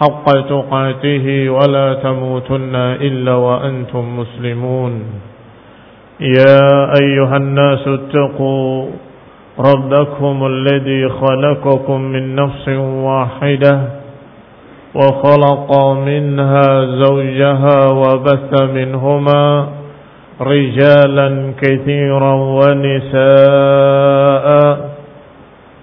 حق تقاته ولا تموتن إلا وأنتم مسلمون. يا أيها الناس اتقوا ربكم الذي خلقكم من نفس واحدة وخلق منها زوجها وبث منهما رجالا كثيرا ونساء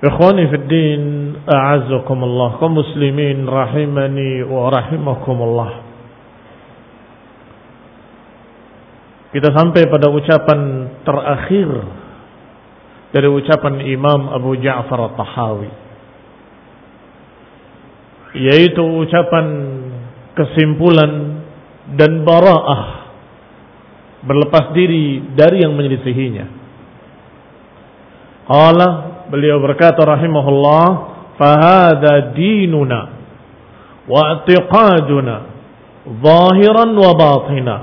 Ikhwani fi din, a'azzakumullah, kaum muslimin rahimani wa rahimakumullah. Kita sampai pada ucapan terakhir dari ucapan Imam Abu Ja'far At-Tahawi. Yaitu ucapan kesimpulan dan bara'ah berlepas diri dari yang menyelisihinya. Allah Beliau berkata rahimahullah, "Fahada dinuna wa i'tiqaduna zahiran wa batina."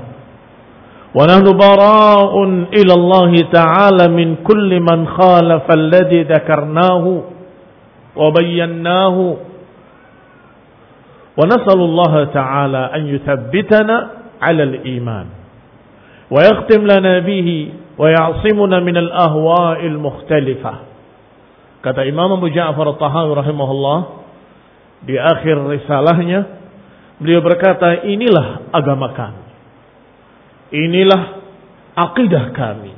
Wa nahnu bara'un ila Allah Ta'ala min kulli man khalafa alladhi dhakarnahu wa bayyannahu Wa nas'alu Allah Ta'ala an yuthabbitana 'ala al-iman wa yaghtim lana bihi wa ya'simuna min al-ahwa'il mukhtalifah Kata Imam Abu Ja'far At-Tahawi rahimahullah di akhir risalahnya beliau berkata inilah agama kami. Inilah akidah kami.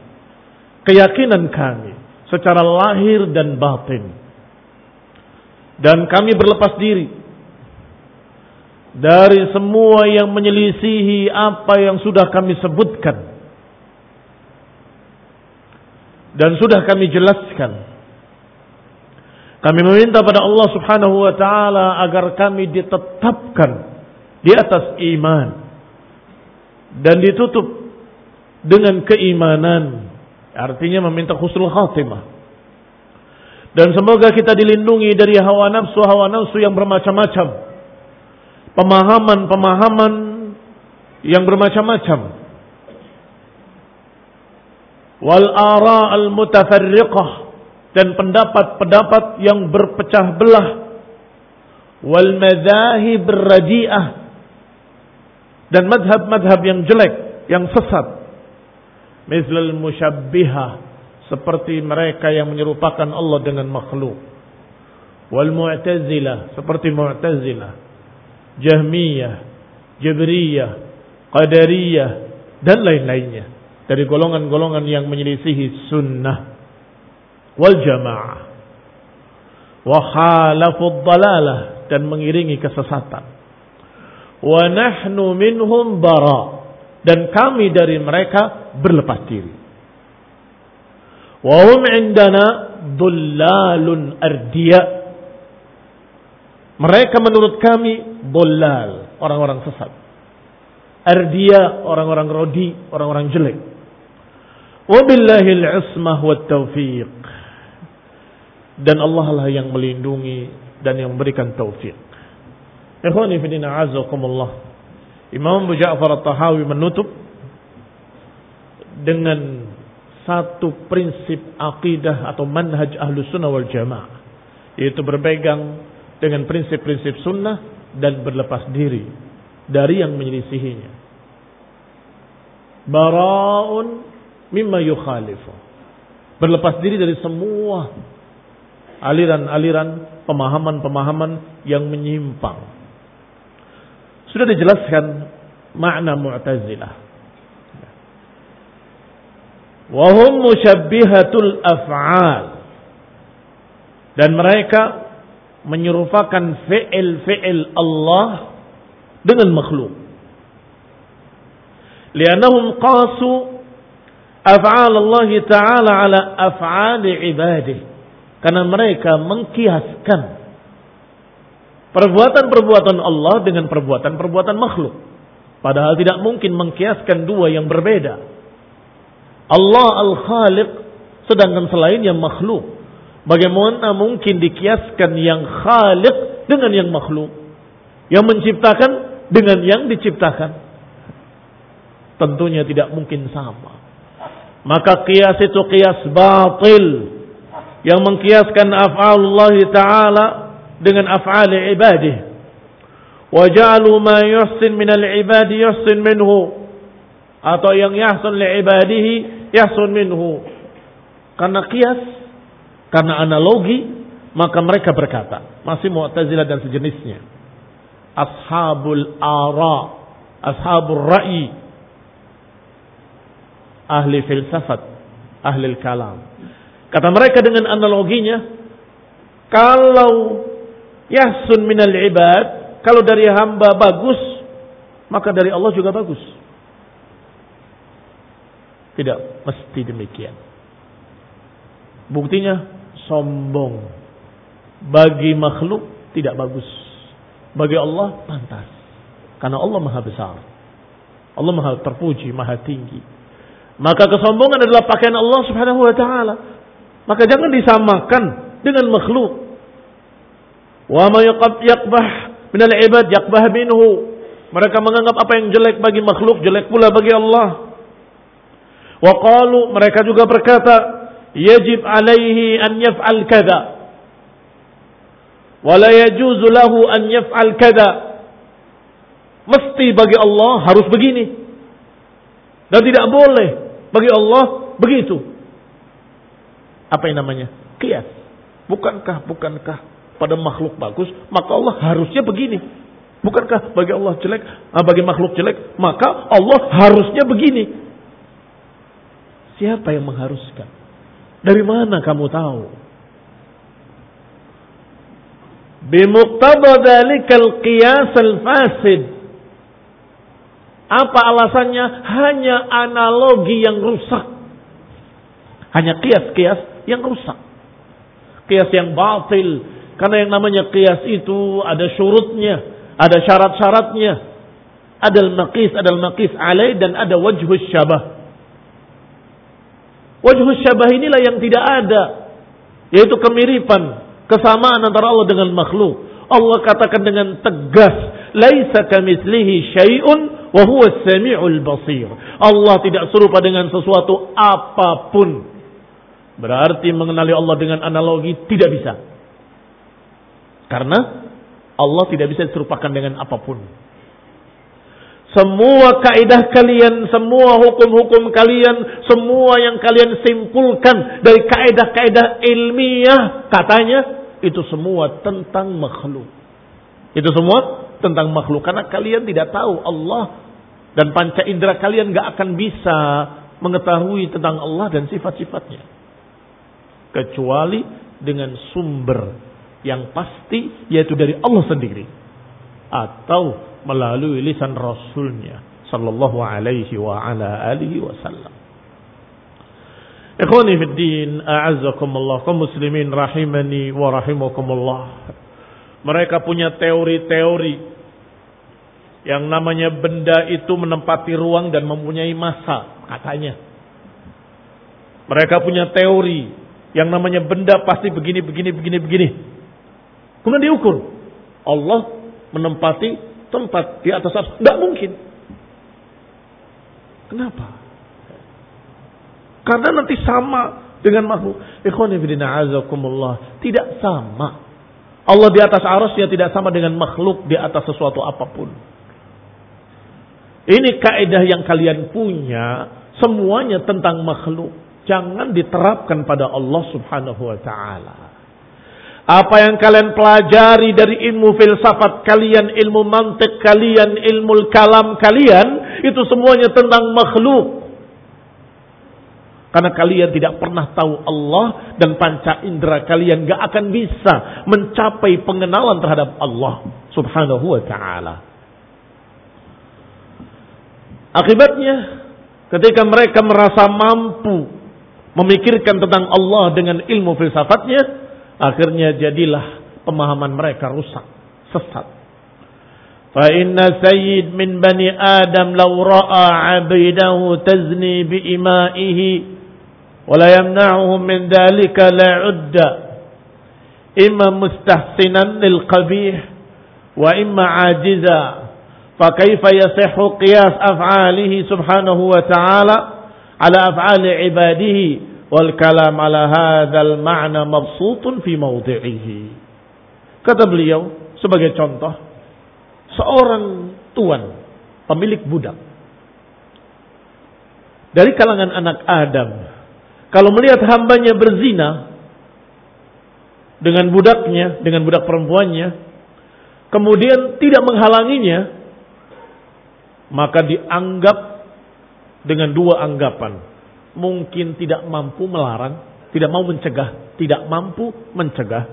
Keyakinan kami secara lahir dan batin. Dan kami berlepas diri dari semua yang menyelisihi apa yang sudah kami sebutkan dan sudah kami jelaskan kami meminta pada Allah Subhanahu wa taala agar kami ditetapkan di atas iman dan ditutup dengan keimanan. Artinya meminta khusnul khatimah. Dan semoga kita dilindungi dari hawa nafsu hawa nafsu yang bermacam-macam. Pemahaman-pemahaman yang bermacam-macam. Wal ara al mutafarriqah dan pendapat-pendapat yang berpecah belah. Wal madzahib radi'ah dan madhab-madhab yang jelek yang sesat. Mislal musyabbihah. Seperti mereka yang menyerupakan Allah dengan makhluk. Wal mu'tazilah. Seperti mu'tazilah. Jahmiyah. Jabriyah qadariyah. Dan lain-lainnya. Dari golongan-golongan yang menyelisihi sunnah wal jamaah wa khalafu dalalah dan mengiringi kesesatan wa nahnu minhum bara dan kami dari mereka berlepas diri. Wa hum indana dullalun ardiya. Mereka menurut kami dolal, orang-orang sesat. Ardiya, orang-orang rodi, orang-orang jelek. Wabillahil ismah wa taufiq. Dan Allah lah yang melindungi dan yang memberikan taufik. Ikhwani fidina azakumullah. Imam Abu Ja'far At-Tahawi menutup dengan satu prinsip akidah atau manhaj ahlu sunnah wal jamaah. Yaitu berpegang dengan prinsip-prinsip sunnah dan berlepas diri dari yang menyelisihinya. Bara'un mimma yukhalifu. Berlepas diri dari semua aliran-aliran pemahaman-pemahaman yang menyimpang. Sudah dijelaskan makna Mu'tazilah. Wahum musyabbihatul af'al. Dan mereka menyerupakan fi'il-fi'il Allah dengan makhluk. Lianahum qasu af'al Allah Ta'ala ala af'ali ibadih. Karena mereka mengkiaskan perbuatan-perbuatan Allah dengan perbuatan-perbuatan makhluk. Padahal tidak mungkin mengkiaskan dua yang berbeda. Allah Al-Khaliq sedangkan selain yang makhluk. Bagaimana mungkin dikiaskan yang khaliq dengan yang makhluk? Yang menciptakan dengan yang diciptakan? Tentunya tidak mungkin sama. Maka kias itu kias batil yang mengkiaskan af'alullah taala dengan af'ali ibadih. Wa ja'alu ma yuhsin min al-ibadi yuhsin minhu. Atau yang yahsun li ibadihi yahsun minhu. Karena kias karena analogi maka mereka berkata masih Mu'tazilah dan sejenisnya ashabul ara ashabul ra'i ahli filsafat ahli kalam Kata mereka dengan analoginya, kalau yahsun minal ibad, kalau dari hamba bagus, maka dari Allah juga bagus. Tidak mesti demikian. Buktinya sombong. Bagi makhluk tidak bagus. Bagi Allah pantas. Karena Allah maha besar. Allah maha terpuji, maha tinggi. Maka kesombongan adalah pakaian Allah subhanahu wa ta'ala. Maka jangan disamakan dengan makhluk. Wa ma yaqbah min al-ibad yaqbah minhu. Mereka menganggap apa yang jelek bagi makhluk jelek pula bagi Allah. Wa qalu mereka juga berkata, yajib alaihi an yaf'al kada. Wa la yajuzu lahu an yaf'al kada. Mesti bagi Allah harus begini. Dan tidak boleh bagi Allah begitu. Apa yang namanya? Kias. Bukankah, bukankah pada makhluk bagus, maka Allah harusnya begini. Bukankah bagi Allah jelek, ah, bagi makhluk jelek, maka Allah harusnya begini. Siapa yang mengharuskan? Dari mana kamu tahu? Bimuqtada dalikal qiyas al-fasid. Apa alasannya? Hanya analogi yang rusak. Hanya kias-kias yang rusak. Kias yang batil. Karena yang namanya kias itu ada syurutnya, ada syarat-syaratnya. Ada al-maqis, ada al-maqis alaih dan ada wajhus syabah. Wajhus syabah inilah yang tidak ada. Yaitu kemiripan, kesamaan antara Allah dengan makhluk. Allah katakan dengan tegas, "Laisa kamitslihi syai'un wa huwa samiul basir." Allah tidak serupa dengan sesuatu apa pun. Berarti mengenali Allah dengan analogi tidak bisa. Karena Allah tidak bisa diserupakan dengan apa pun. Semua kaidah kalian, semua hukum-hukum kalian, semua yang kalian simpulkan dari kaidah-kaidah ilmiah, katanya itu semua tentang makhluk. Itu semua tentang makhluk karena kalian tidak tahu Allah dan panca indera kalian gak akan bisa mengetahui tentang Allah dan sifat-sifatnya kecuali dengan sumber yang pasti yaitu dari Allah sendiri atau melalui lisan rasulnya sallallahu alaihi wa ala alihi wasallam. Ikhwani fi din, a'azzakumullah, kaum muslimin rahimani wa rahimakumullah. Mereka punya teori-teori yang namanya benda itu menempati ruang dan mempunyai masa, katanya. Mereka punya teori yang namanya benda pasti begini, begini, begini, begini. Kemudian diukur. Allah menempati tempat di atas atas. Tidak mungkin. Kenapa? Karena nanti sama dengan makhluk. Tidak sama. Allah di atas arusnya tidak sama dengan makhluk di atas sesuatu apa pun. Ini kaidah yang kalian punya semuanya tentang makhluk. Jangan diterapkan pada Allah Subhanahu wa taala. Apa yang kalian pelajari dari ilmu filsafat kalian, ilmu mantik kalian, ilmu kalam kalian, itu semuanya tentang makhluk. Karena kalian tidak pernah tahu Allah dan panca indera kalian gak akan bisa mencapai pengenalan terhadap Allah subhanahu wa ta'ala. Akibatnya ketika mereka merasa mampu memikirkan tentang Allah dengan ilmu filsafatnya, akhirnya jadilah pemahaman mereka rusak, sesat. Fa inna sayyid min bani Adam law ra'a 'abidahu tazni bi ima'ihi wa la yamna'uhum min dhalika la'udda imma mustahsinan lil qabih wa imma 'ajiza. Fa kaifa yasihu qiyas af'alihi subhanahu wa ta'ala? ala af'ali ibadihi wal kalam ala hadzal ma'na mabsutun fi mawdi'ihi. Kata beliau sebagai contoh seorang tuan pemilik budak dari kalangan anak Adam kalau melihat hambanya berzina dengan budaknya, dengan budak perempuannya, kemudian tidak menghalanginya, maka dianggap dengan dua anggapan. Mungkin tidak mampu melarang, tidak mau mencegah, tidak mampu mencegah.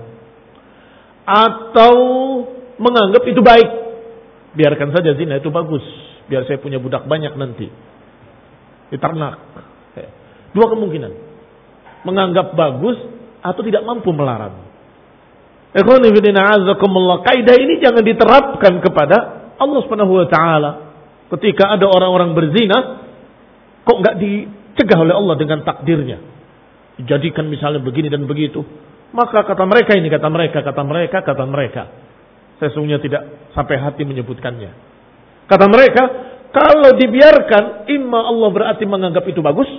Atau menganggap itu baik. Biarkan saja zina itu bagus. Biar saya punya budak banyak nanti. Diternak. Dua kemungkinan. Menganggap bagus atau tidak mampu melarang. Kaidah ini jangan diterapkan kepada Allah Subhanahu wa taala Ketika ada orang-orang berzina, kok nggak dicegah oleh Allah dengan takdirnya? Dijadikan misalnya begini dan begitu. Maka kata mereka ini, kata mereka, kata mereka, kata mereka. Sesungguhnya tidak sampai hati menyebutkannya. Kata mereka, kalau dibiarkan, imma Allah berarti menganggap itu bagus.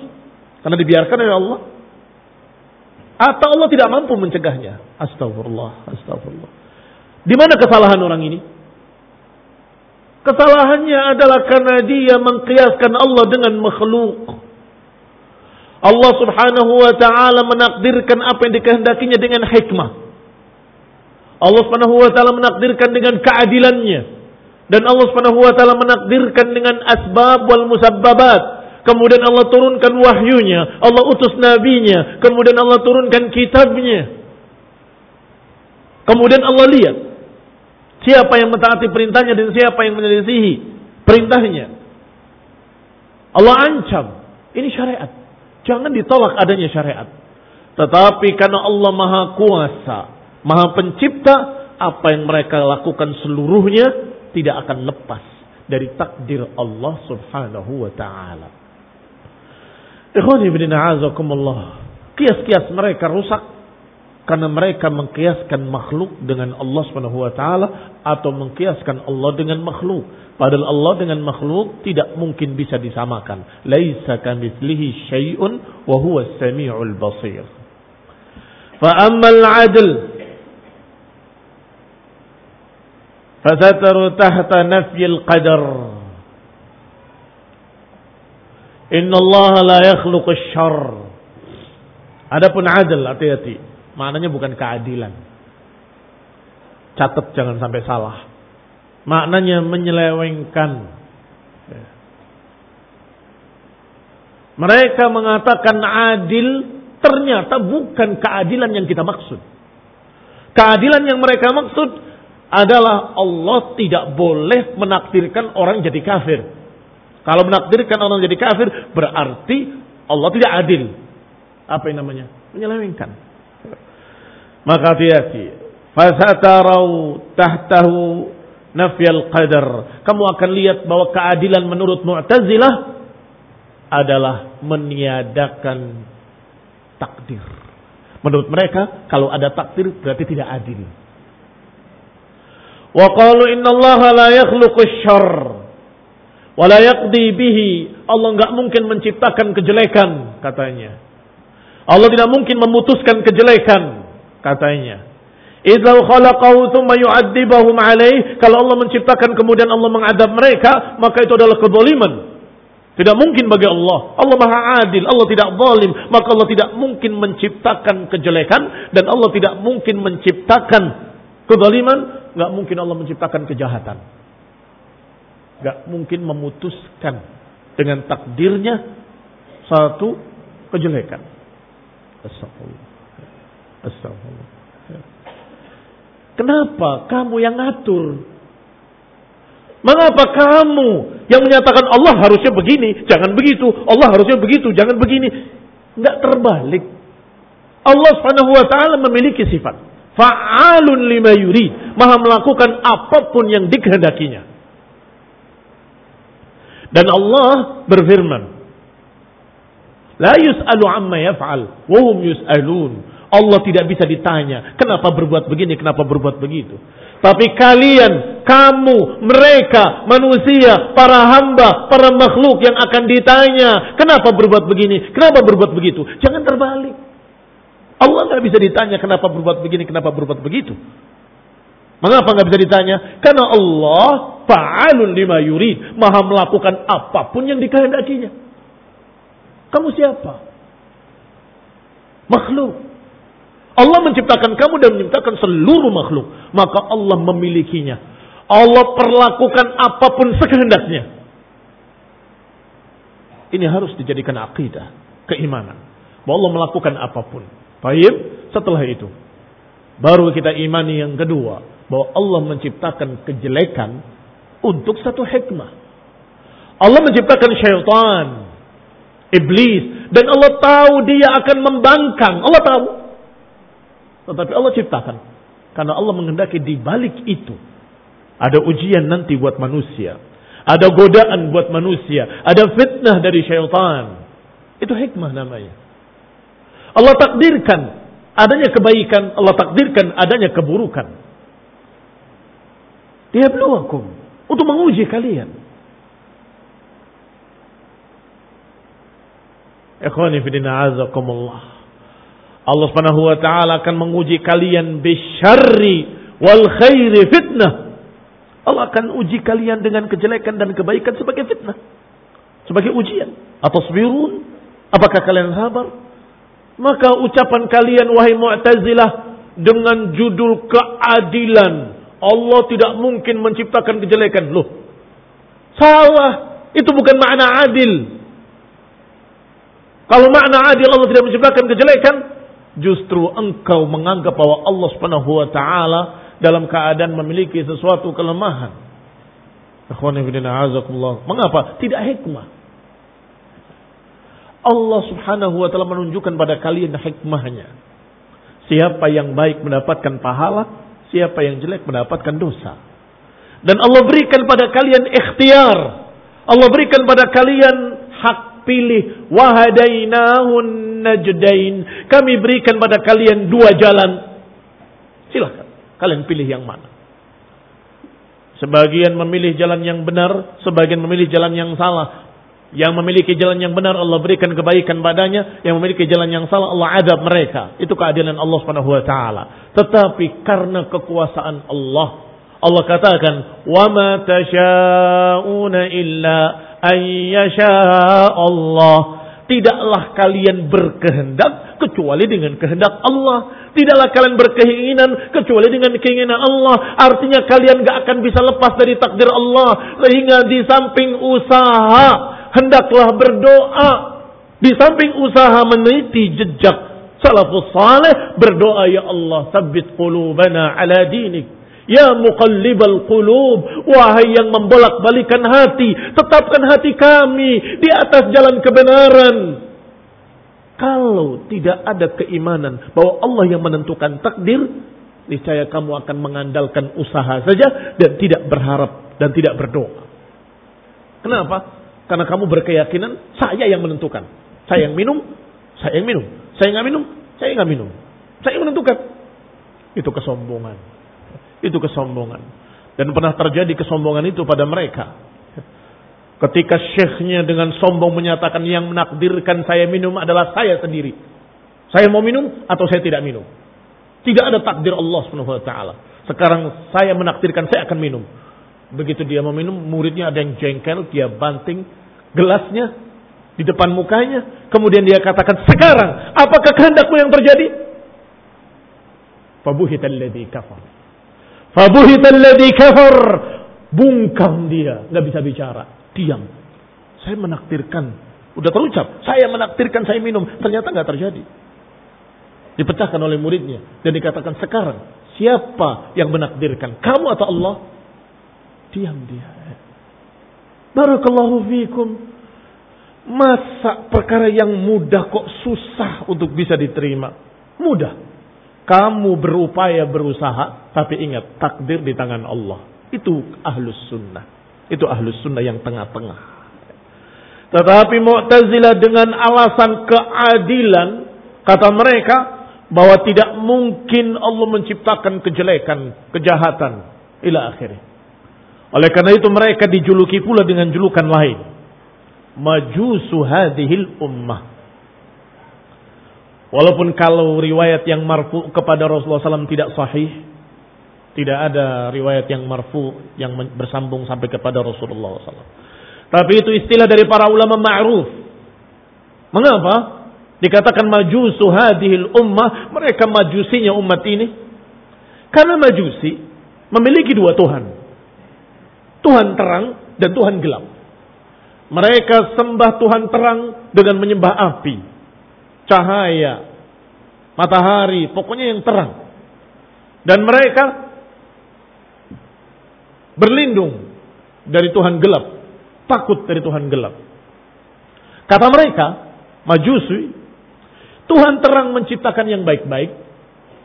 Karena dibiarkan oleh Allah. Atau Allah tidak mampu mencegahnya. Astagfirullah, astagfirullah. Di mana kesalahan orang ini? Kesalahannya adalah karena dia mengkiaskan Allah dengan makhluk. Allah subhanahu wa ta'ala menakdirkan apa yang dikehendakinya dengan hikmah. Allah subhanahu wa ta'ala menakdirkan dengan keadilannya. Dan Allah subhanahu wa ta'ala menakdirkan dengan asbab wal musabbabat. Kemudian Allah turunkan wahyunya. Allah utus nabinya. Kemudian Allah turunkan kitabnya. Kemudian Allah lihat Siapa yang mentaati perintahnya dan siapa yang menyelisihi perintahnya. Allah ancam. Ini syariat. Jangan ditolak adanya syariat. Tetapi karena Allah maha kuasa, maha pencipta, apa yang mereka lakukan seluruhnya tidak akan lepas dari takdir Allah subhanahu wa ta'ala. Ikhwan ibn Kias-kias mereka rusak karena mereka mengkiaskan makhluk dengan Allah Subhanahu wa taala atau mengkiaskan Allah dengan makhluk. Padahal Allah dengan makhluk tidak mungkin bisa disamakan. Laisa kamitslihi syai'un wa huwa as-sami'ul basir. Fa ammal 'adl fasataru tahta nafyi al-qadar. Inna Allah la yakhluqu asy-syarr. Adapun adil hati-hati. Maknanya bukan keadilan. Catat jangan sampai salah. Maknanya menyelewengkan. Mereka mengatakan adil ternyata bukan keadilan yang kita maksud. Keadilan yang mereka maksud adalah Allah tidak boleh menakdirkan orang jadi kafir. Kalau menakdirkan orang jadi kafir, berarti Allah tidak adil. Apa yang namanya? Menyelewengkan. Maka hati-hati. Fasatarau tahtahu nafyal qadar. Kamu akan lihat bahwa keadilan menurut Mu'tazilah adalah meniadakan takdir. Menurut mereka, kalau ada takdir berarti tidak adil. Wa qalu innallaha la yakhluqu syarr wala yaqdi bihi. Allah enggak mungkin menciptakan kejelekan katanya. Allah tidak mungkin memutuskan kejelekan katanya. Idza khalaqahu thumma yu'adzibahum alaih. Kalau Allah menciptakan kemudian Allah mengadab mereka, maka itu adalah kezaliman. Tidak mungkin bagi Allah. Allah Maha Adil, Allah tidak zalim, maka Allah tidak mungkin menciptakan kejelekan dan Allah tidak mungkin menciptakan kezaliman, Enggak mungkin Allah menciptakan kejahatan gak mungkin memutuskan dengan takdirnya satu kejelekan. Astagfirullah. Astagfirullah. Kenapa kamu yang ngatur? Mengapa kamu yang menyatakan Allah harusnya begini, jangan begitu, Allah harusnya begitu, jangan begini? Enggak terbalik. Allah Subhanahu wa taala memiliki sifat fa'alun lima yurid, maha melakukan apa pun yang dikehendakinya. Dan Allah berfirman, La yus'alu amma yaf'al, wa hum yus'alun. Allah tidak bisa ditanya, kenapa berbuat begini, kenapa berbuat begitu. Tapi kalian, kamu, mereka, manusia, para hamba, para makhluk yang akan ditanya, kenapa berbuat begini, kenapa berbuat begitu. Jangan terbalik. Allah nggak bisa ditanya kenapa berbuat begini, kenapa berbuat begitu. Mengapa nggak bisa ditanya? Karena Allah fa'alun lima yurid, maha melakukan apa pun yang dikehendakinya. Kamu siapa? Makhluk. Allah menciptakan kamu dan menciptakan seluruh makhluk, maka Allah memilikinya. Allah perlakukan apa pun sekehendaknya. Ini harus dijadikan akidah, keimanan. Bahwa Allah melakukan apa pun. Baik, setelah itu baru kita imani yang kedua, bahwa Allah menciptakan kejelekan untuk satu hikmah. Allah menciptakan syaitan, iblis, dan Allah tahu dia akan membangkang. Allah tahu. Tetapi Allah ciptakan. Karena Allah menghendaki di balik itu. Ada ujian nanti buat manusia. Ada godaan buat manusia. Ada fitnah dari syaitan. Itu hikmah namanya. Allah takdirkan adanya kebaikan. Allah takdirkan adanya keburukan. Liyabluwakum. Untuk menguji kalian. Ikhwani fidina azakumullah. Allah subhanahu wa ta'ala akan menguji kalian bisyarri wal khairi fitnah. Allah akan uji kalian dengan kejelekan dan kebaikan sebagai fitnah. Sebagai ujian. Atau sebirun. Apakah kalian sabar? Maka ucapan kalian wahai mu'tazilah dengan judul keadilan Allah tidak mungkin menciptakan kejelekan. Loh, salah. Itu bukan makna adil. Kalau makna adil Allah tidak menciptakan kejelekan, justru engkau menganggap bahwa Allah Subhanahu wa taala dalam keadaan memiliki sesuatu kelemahan. Mengapa? Tidak hikmah. Allah Subhanahu wa taala menunjukkan pada kalian hikmahnya. Siapa yang baik mendapatkan pahala, Siapa yang jelek mendapatkan dosa. Dan Allah berikan pada kalian ikhtiar. Allah berikan pada kalian hak pilih. Wahadainahun najdain. Kami berikan pada kalian dua jalan. Silahkan. Kalian pilih yang mana. Sebagian memilih jalan yang benar. Sebagian memilih jalan yang salah. Yang memiliki jalan yang benar Allah berikan kebaikan padanya, yang memiliki jalan yang salah Allah adab mereka. Itu keadilan Allah Subhanahu wa taala. Tetapi karena kekuasaan Allah, Allah katakan, "Wa ma tasyauna illa an Allah." Tidaklah kalian berkehendak kecuali dengan kehendak Allah. Tidaklah kalian berkeinginan kecuali dengan keinginan Allah. Artinya kalian gak akan bisa lepas dari takdir Allah. Sehingga di samping usaha hendaklah berdoa. Di samping usaha meneliti jejak salafus saleh, berdoa ya Allah, sabit qulubana ala dinik. Ya muqallibal qulub, wahai yang membolak-balikan hati, tetapkan hati kami di atas jalan kebenaran. Kalau tidak ada keimanan bahwa Allah yang menentukan takdir, niscaya kamu akan mengandalkan usaha saja dan tidak berharap dan tidak berdoa. Kenapa? Karena kamu berkeyakinan saya yang menentukan. Saya yang minum, saya yang minum. Saya nggak minum, saya nggak minum. Saya yang menentukan. Itu kesombongan. Itu kesombongan. Dan pernah terjadi kesombongan itu pada mereka. Ketika syekhnya dengan sombong menyatakan yang menakdirkan saya minum adalah saya sendiri. Saya mau minum atau saya tidak minum. Tidak ada takdir Allah SWT. Sekarang saya menakdirkan saya akan minum. Begitu dia mau minum, muridnya ada yang jengkel, dia banting gelasnya di depan mukanya. Kemudian dia katakan, sekarang apakah kehendakmu yang terjadi? Fabuhitalladhi kafar. Fabuhitalladzi kafar. Bungkam dia, nggak bisa bicara, diam. Saya menakdirkan, udah terucap, saya menakdirkan saya minum, ternyata nggak terjadi. Dipecahkan oleh muridnya dan dikatakan sekarang siapa yang menakdirkan, kamu atau Allah? Diam dia. Barakallahu fikum. Masa perkara yang mudah kok susah untuk bisa diterima? Mudah. Kamu berupaya berusaha, tapi ingat takdir di tangan Allah. Itu ahlus sunnah. Itu ahlus sunnah yang tengah-tengah. Tetapi Mu'tazilah dengan alasan keadilan, kata mereka, bahwa tidak mungkin Allah menciptakan kejelekan, kejahatan, ila akhirnya. Oleh karena itu mereka dijuluki pula dengan julukan lain. Majusu hadhil ummah. Walaupun kalau riwayat yang marfu kepada Rasulullah SAW tidak sahih, tidak ada riwayat yang marfu yang bersambung sampai kepada Rasulullah SAW. Tapi itu istilah dari para ulama ma'ruf. Mengapa? Dikatakan majusu hadihil ummah, mereka majusinya umat ini. Karena majusi memiliki dua Tuhan. Tuhan terang dan Tuhan gelap. Mereka sembah Tuhan terang dengan menyembah api cahaya, matahari, pokoknya yang terang. Dan mereka berlindung dari Tuhan gelap, takut dari Tuhan gelap. Kata mereka, Majusi, Tuhan terang menciptakan yang baik-baik,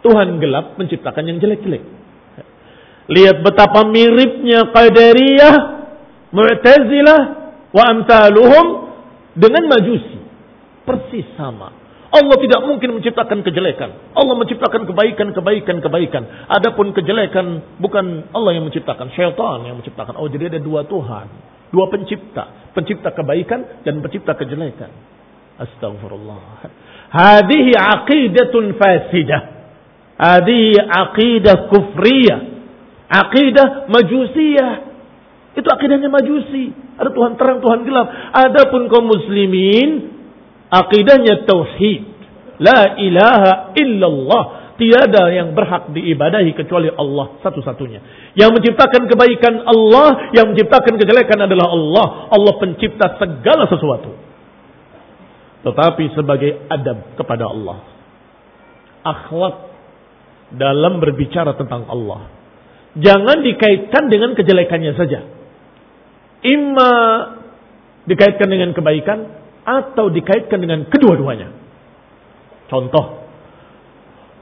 Tuhan gelap menciptakan yang jelek-jelek. Lihat betapa miripnya Qadariyah, Mu'tazilah, wa amtaluhum dengan Majusi. Persis sama. Allah tidak mungkin menciptakan kejelekan. Allah menciptakan kebaikan, kebaikan, kebaikan. Adapun kejelekan bukan Allah yang menciptakan, syaitan yang menciptakan. Oh, jadi ada dua Tuhan, dua pencipta, pencipta kebaikan dan pencipta kejelekan. Astagfirullah. Hadihi aqidatun fasidah. Hadihi aqidah kufriyah. Aqidah majusiyah. Itu akidahnya majusi. Ada Tuhan terang, Tuhan gelap. Adapun kaum muslimin Akidahnya tauhid. La ilaha illallah. Tiada yang berhak diibadahi kecuali Allah satu-satunya. Yang menciptakan kebaikan Allah, yang menciptakan kejelekan adalah Allah. Allah pencipta segala sesuatu. Tetapi sebagai adab kepada Allah. Akhlak dalam berbicara tentang Allah. Jangan dikaitkan dengan kejelekannya saja. Imma dikaitkan dengan kebaikan atau dikaitkan dengan kedua-duanya. Contoh,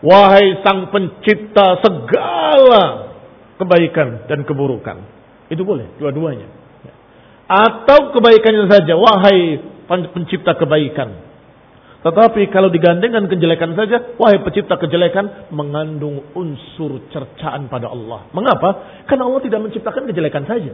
wahai sang pencipta segala kebaikan dan keburukan. Itu boleh, dua-duanya. Atau kebaikannya saja, wahai pencipta kebaikan. Tetapi kalau digandengkan kejelekan saja, wahai pencipta kejelekan, mengandung unsur cercaan pada Allah. Mengapa? Karena Allah tidak menciptakan kejelekan saja.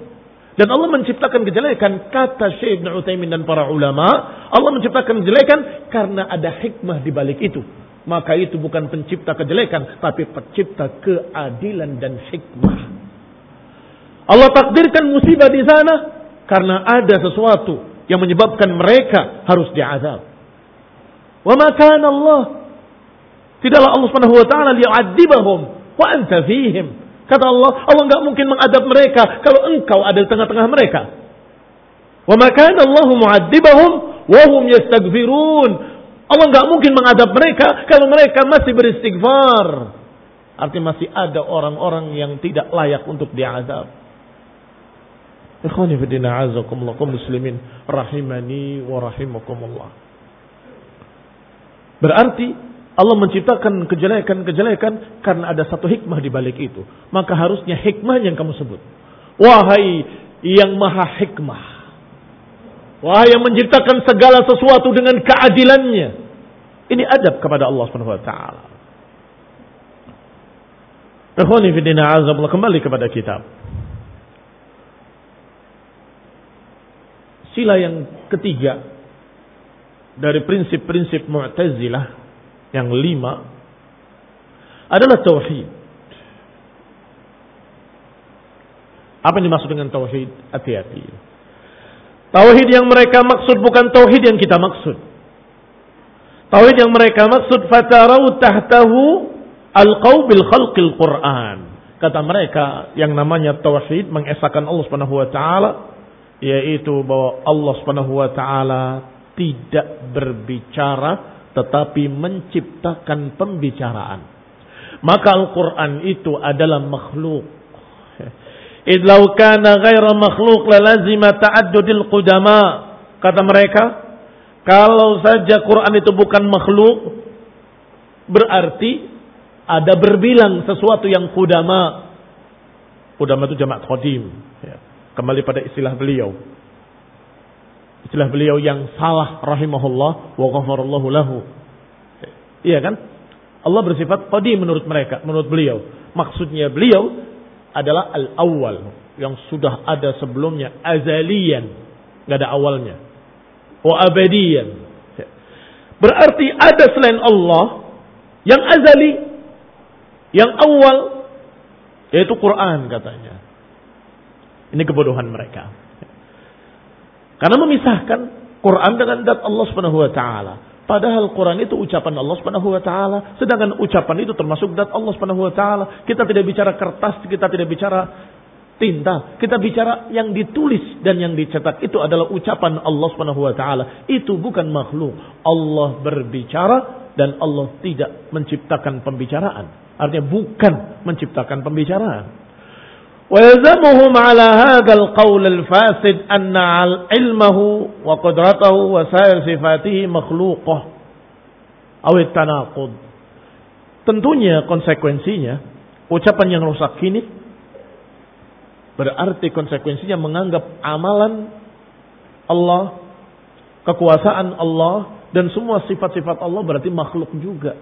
Dan Allah menciptakan kejelekan, kata Syekh Ibn Utsaimin dan para ulama, Allah menciptakan kejelekan karena ada hikmah di balik itu. Maka itu bukan pencipta kejelekan, tapi pencipta keadilan dan hikmah. Allah takdirkan musibah di sana karena ada sesuatu yang menyebabkan mereka harus diazab. Wa ma Allah Tidaklah Allah Subhanahu wa taala liyu'adzibahum wa anta fihim. Kata Allah, Allah nggak mungkin mengadab mereka kalau engkau ada di tengah-tengah mereka. Wa makana Allahu mu'adzibahum wa hum yastaghfirun. Allah nggak mungkin mengadab mereka kalau mereka masih beristighfar. Artinya masih ada orang-orang yang tidak layak untuk diazab. Ikhwani fidina azakumullah muslimin rahimani wa rahimakumullah. Berarti Allah menciptakan kejelekan-kejelekan karena ada satu hikmah di balik itu. Maka harusnya hikmah yang kamu sebut. Wahai yang maha hikmah. Wahai yang menciptakan segala sesuatu dengan keadilannya. Ini adab kepada Allah Subhanahu wa taala. Kembali kepada kitab. Sila yang ketiga dari prinsip-prinsip Mu'tazilah yang lima adalah tauhid. Apa yang dimaksud dengan tauhid? Hati-hati. Tauhid yang mereka maksud bukan tauhid yang kita maksud. Tauhid yang mereka maksud fatarau tahtahu alqau bil khalqil Quran. Kata mereka yang namanya tauhid mengesahkan Allah Subhanahu wa taala yaitu bahwa Allah Subhanahu wa taala tidak berbicara tetapi menciptakan pembicaraan. Maka Al-Qur'an itu adalah makhluk. Idlau kana ghaira makhluk lalazima ta'addudil qudama. Kata mereka, kalau saja Quran itu bukan makhluk, berarti ada berbilang sesuatu yang kudama. Kudama itu jamak qadim. Ya. Kembali pada istilah beliau. Istilah beliau yang salah rahimahullah wa ghafarallahu lahu. Iya kan? Allah bersifat qadim menurut mereka, menurut beliau. Maksudnya beliau adalah al-awwal yang sudah ada sebelumnya azalian, nggak ada awalnya. Wa abadiyan. Berarti ada selain Allah yang azali, yang awal yaitu Quran katanya. Ini kebodohan mereka. Karena memisahkan Quran dengan dat Allah Subhanahu wa taala. Padahal Quran itu ucapan Allah Subhanahu wa taala, sedangkan ucapan itu termasuk dat Allah Subhanahu wa taala. Kita tidak bicara kertas, kita tidak bicara tinta. Kita bicara yang ditulis dan yang dicetak itu adalah ucapan Allah Subhanahu wa taala. Itu bukan makhluk. Allah berbicara dan Allah tidak menciptakan pembicaraan. Artinya bukan menciptakan pembicaraan. ويلزمهم على هذا القول الفاسد أن علمه وقدرته وسائر صفاته مخلوقة أو التناقض tentunya konsekuensinya ucapan yang rusak ini berarti konsekuensinya menganggap amalan Allah kekuasaan Allah dan semua sifat-sifat Allah berarti makhluk juga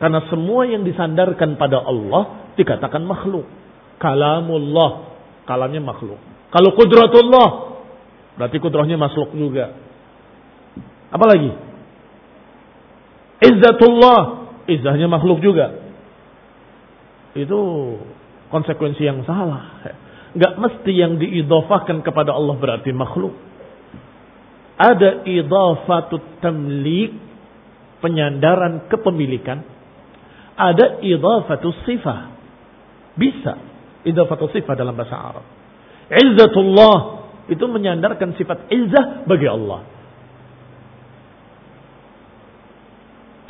karena semua yang disandarkan pada Allah dikatakan makhluk kalamullah. Kalamnya makhluk. Kalau kudratullah, berarti kudrahnya makhluk juga. Apa lagi? Izzatullah, izzahnya makhluk juga. Itu konsekuensi yang salah. Gak mesti yang diidofahkan kepada Allah berarti makhluk. Ada idafatut tamlik, penyandaran kepemilikan. Ada idafatus sifah. Bisa Idafatu sifat dalam bahasa Arab. Izzatullah itu menyandarkan sifat izzah bagi Allah.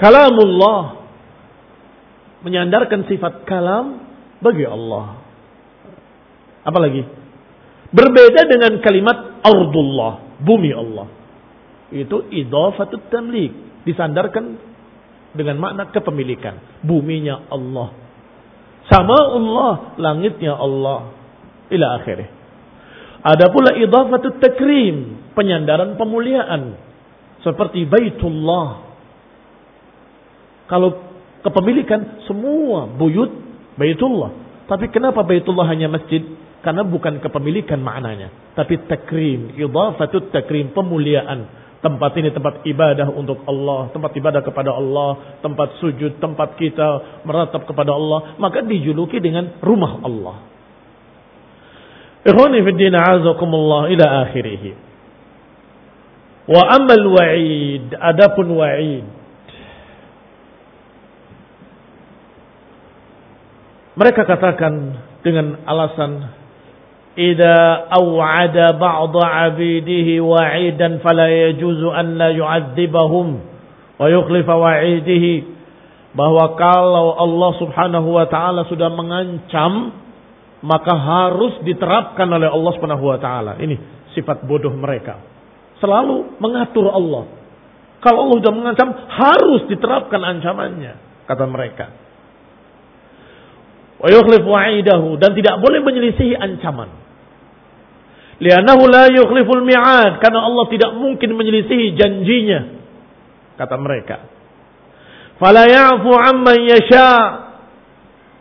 Kalamullah menyandarkan sifat kalam bagi Allah. Apalagi? Berbeda dengan kalimat ardullah, bumi Allah. Itu idafatut tamlik, disandarkan dengan makna kepemilikan. Buminya Allah. Sama Allah, langitnya Allah. Ila akhirnya. Ada pula idafatut takrim, penyandaran pemuliaan. Seperti Baitullah. Kalau kepemilikan semua buyut Baitullah. Tapi kenapa Baitullah hanya masjid? Karena bukan kepemilikan maknanya. Tapi takrim, idafatut takrim, pemuliaan Tempat ini tempat ibadah untuk Allah, tempat ibadah kepada Allah, tempat sujud, tempat kita meratap kepada Allah, maka dijuluki dengan rumah Allah. Ikhwani fi din azakumullah ila akhirih. Wa amal wa'id, adapun wa'id. Mereka katakan dengan alasan إذا أوعد بعض عبيده وعيدا فلا يجوز أن لا يعذبهم ويخلف وعيده bahwa kalau Allah Subhanahu wa taala sudah mengancam maka harus diterapkan oleh Allah Subhanahu wa taala. Ini sifat bodoh mereka. Selalu mengatur Allah. Kalau Allah sudah mengancam harus diterapkan ancamannya, kata mereka. Wa yukhlif dan tidak boleh menyelisihi ancaman. Lianahu la yukhliful mi'ad karena Allah tidak mungkin menyelisihi janjinya, kata mereka. Fala ya'fu amman yasha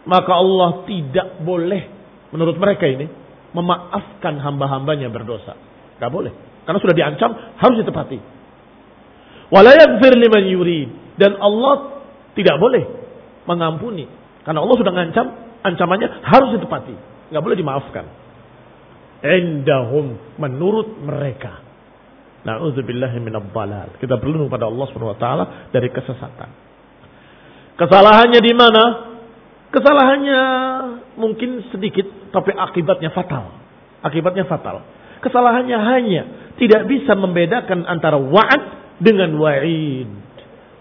maka Allah tidak boleh menurut mereka ini memaafkan hamba-hambanya berdosa. Gak boleh. Karena sudah diancam harus ditepati. Wala yaghfir liman yurid dan Allah tidak boleh mengampuni karena Allah sudah mengancam ancamannya harus ditepati. Gak boleh dimaafkan. Indahum menurut mereka. Minabbalal. Kita berlindung pada Allah SWT dari kesesatan. Kesalahannya di mana? Kesalahannya mungkin sedikit, tapi akibatnya fatal. Akibatnya fatal. Kesalahannya hanya tidak bisa membedakan antara wa'ad dengan wa'id.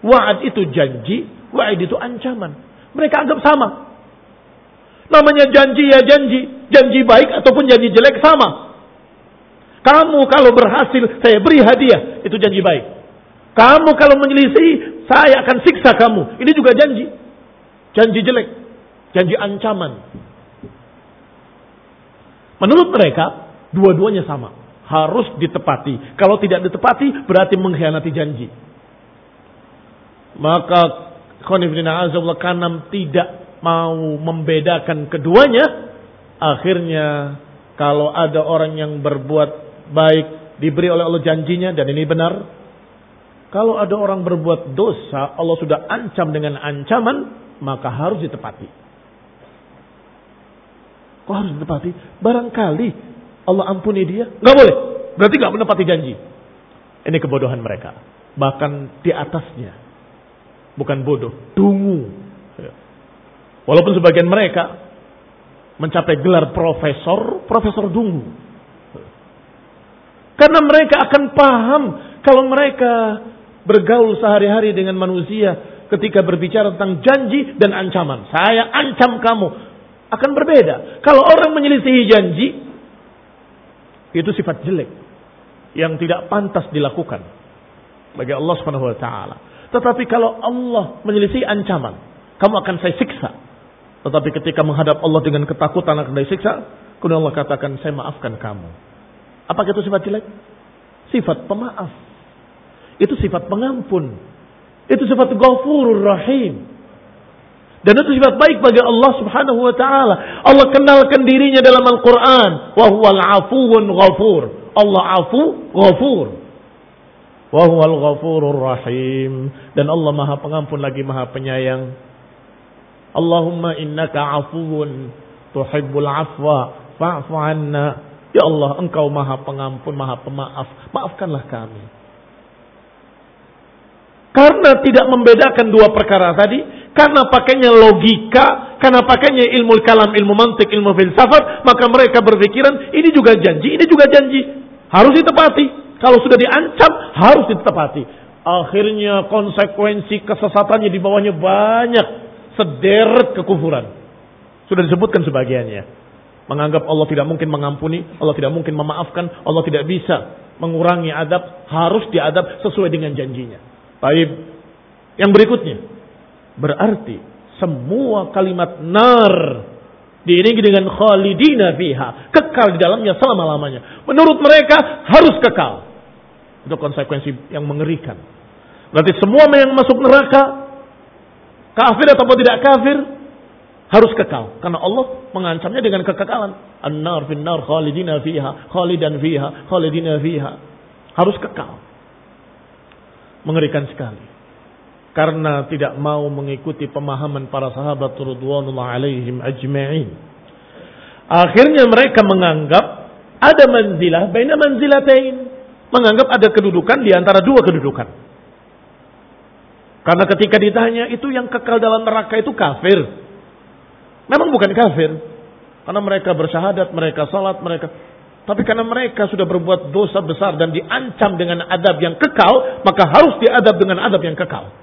Wa'ad itu janji, wa'id itu ancaman. Mereka anggap sama. Namanya janji ya janji. Janji baik ataupun janji jelek sama. Kamu kalau berhasil, saya beri hadiah. Itu janji baik. Kamu kalau menyelisih, saya akan siksa kamu. Ini juga janji. Janji jelek janji ancaman. Menurut mereka, dua-duanya sama. Harus ditepati. Kalau tidak ditepati, berarti mengkhianati janji. Maka Khonifdina Azawullah Kanam tidak mau membedakan keduanya. Akhirnya kalau ada orang yang berbuat baik diberi oleh Allah janjinya dan ini benar. Kalau ada orang berbuat dosa, Allah sudah ancam dengan ancaman, maka harus ditepati. Kok harus ditepati? Barangkali Allah ampuni dia. Nggak boleh. Berarti nggak menepati janji. Ini kebodohan mereka. Bahkan di atasnya. Bukan bodoh. Dungu. Walaupun sebagian mereka mencapai gelar profesor, profesor dungu. Karena mereka akan paham kalau mereka bergaul sehari-hari dengan manusia ketika berbicara tentang janji dan ancaman. Saya ancam kamu akan berbeda. Kalau orang menyelisihi janji, itu sifat jelek yang tidak pantas dilakukan bagi Allah taala. Tetapi kalau Allah menyelisihi ancaman, kamu akan saya siksa. Tetapi ketika menghadap Allah dengan ketakutan akan disiksa, kemudian Allah katakan saya maafkan kamu. Apa itu sifat jelek? Sifat pemaaf. Itu sifat pengampun. Itu sifat ghafurur rahim. Dan itu sifat baik bagi Allah Subhanahu wa taala. Allah kenalkan dirinya dalam Al-Qur'an, wa huwal afuwun ghafur. Allah afu, ghafur. Wa huwal ghafurur rahim. Dan Allah Maha Pengampun lagi Maha Penyayang. Allahumma innaka afuwun tuhibbul afwa fa'fu anna. Ya Allah, Engkau Maha Pengampun, Maha Pemaaf. Maafkanlah kami. Karena tidak membedakan dua perkara tadi, karena pakainya logika, karena pakainya ilmu kalam, ilmu mantik, ilmu filsafat, maka mereka berpikiran ini juga janji, ini juga janji. Harus ditepati. Kalau sudah diancam, harus ditepati. Akhirnya konsekuensi kesesatannya di bawahnya banyak. Sederet kekufuran. Sudah disebutkan sebagiannya. Menganggap Allah tidak mungkin mengampuni, Allah tidak mungkin memaafkan, Allah tidak bisa mengurangi adab, harus diadab sesuai dengan janjinya. Baik. Yang berikutnya, Berarti semua kalimat nar diiringi dengan khalidina fiha, kekal di dalamnya selama-lamanya. Menurut mereka harus kekal. Itu konsekuensi yang mengerikan. Berarti semua yang masuk neraka, kafir ataupun tidak kafir, harus kekal. Karena Allah mengancamnya dengan kekekalan. An-nar fin nar khalidina fiha, khalidan fiha, khalidina fiha. Harus kekal. Mengerikan sekali karena tidak mau mengikuti pemahaman para sahabat radhiyallahu alaihim ajma'in. Akhirnya mereka menganggap ada manzilah baina manzilatain, menganggap ada kedudukan di antara dua kedudukan. Karena ketika ditanya itu yang kekal dalam neraka itu kafir. Memang bukan kafir. Karena mereka bersyahadat, mereka salat, mereka tapi karena mereka sudah berbuat dosa besar dan diancam dengan adab yang kekal, maka harus diadab dengan adab yang kekal.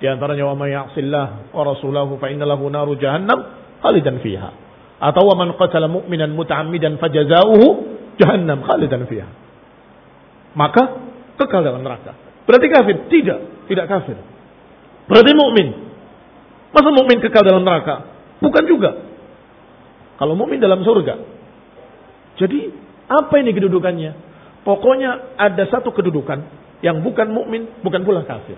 Di antaranya wa may ya'sillah wa rasulahu fa inna lahu naru jahannam khalidan fiha. Atau wa man qatala mu'minan muta'ammidan fajazauhu jahannam khalidan fiha. Maka kekal dalam neraka. Berarti kafir? Tidak, tidak kafir. Berarti mukmin. Masa mukmin kekal dalam neraka? Bukan juga. Kalau mukmin dalam surga. Jadi apa ini kedudukannya? Pokoknya ada satu kedudukan yang bukan mukmin, bukan pula kafir.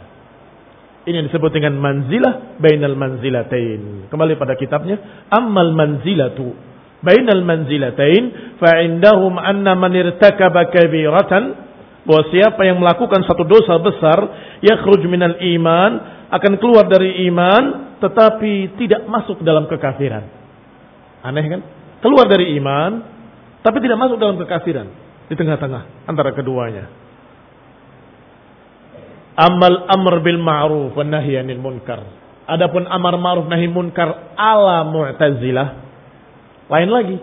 Ini yang disebut dengan manzilah bainal manzilatain. Kembali pada kitabnya, ammal manzilatu bainal manzilatain fa indahum anna man irtakaba kabiratan bahwa siapa yang melakukan satu dosa besar yakhruj minal iman akan keluar dari iman tetapi tidak masuk dalam kekafiran. Aneh kan? Keluar dari iman tapi tidak masuk dalam kekafiran di tengah-tengah antara keduanya. Amal amr bil ma'ruf wa nahi anil munkar. Adapun amar ma'ruf nahi munkar ala Mu'tazilah lain lagi.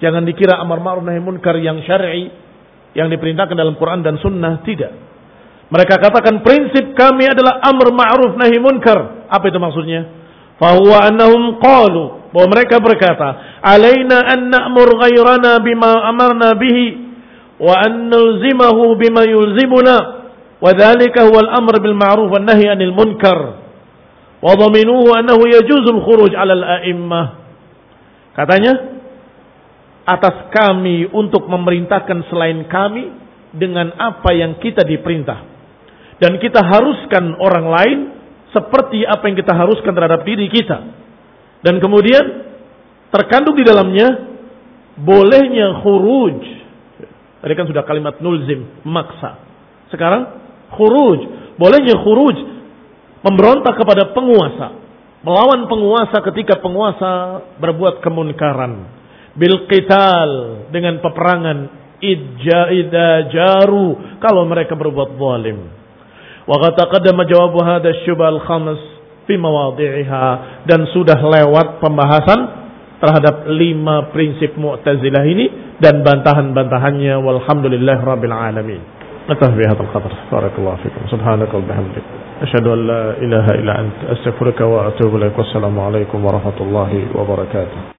Jangan dikira amar ma'ruf nahi munkar yang syar'i yang diperintahkan dalam Quran dan Sunnah tidak. Mereka katakan prinsip kami adalah amr ma'ruf nahi munkar. Apa itu maksudnya? Fahuwa annahum qalu bahwa mereka berkata, "Alaina an na'mur ghairana bima amarna bihi wa an nulzimahu bima yulzimuna wa huwa al-amr bil ma'ruf wan nahi 'anil munkar." Wa dhaminuhu annahu yajuzu khuruj 'ala al-a'immah. Katanya, atas kami untuk memerintahkan selain kami dengan apa yang kita diperintah. Dan kita haruskan orang lain seperti apa yang kita haruskan terhadap diri kita. Dan kemudian terkandung di dalamnya bolehnya khuruj. Tadi kan sudah kalimat nulzim maksa. Sekarang khuruj, bolehnya khuruj memberontak kepada penguasa, melawan penguasa ketika penguasa berbuat kemunkaran Bil qital dengan peperangan idja jaru kalau mereka berbuat zalim. Wa qad taqaddama jawab hadha syubal khams fi mawadhi'iha dan sudah lewat pembahasan terhadap lima prinsip Mu'tazilah ini dan bantahan-bantahannya walhamdulillah rabbil alamin. نكتفي بهذا القدر بارك الله فيكم سبحانك وبحمدك أشهد أن لا إله إلا أنت أستغفرك وأتوب إليك والسلام عليكم ورحمة الله وبركاته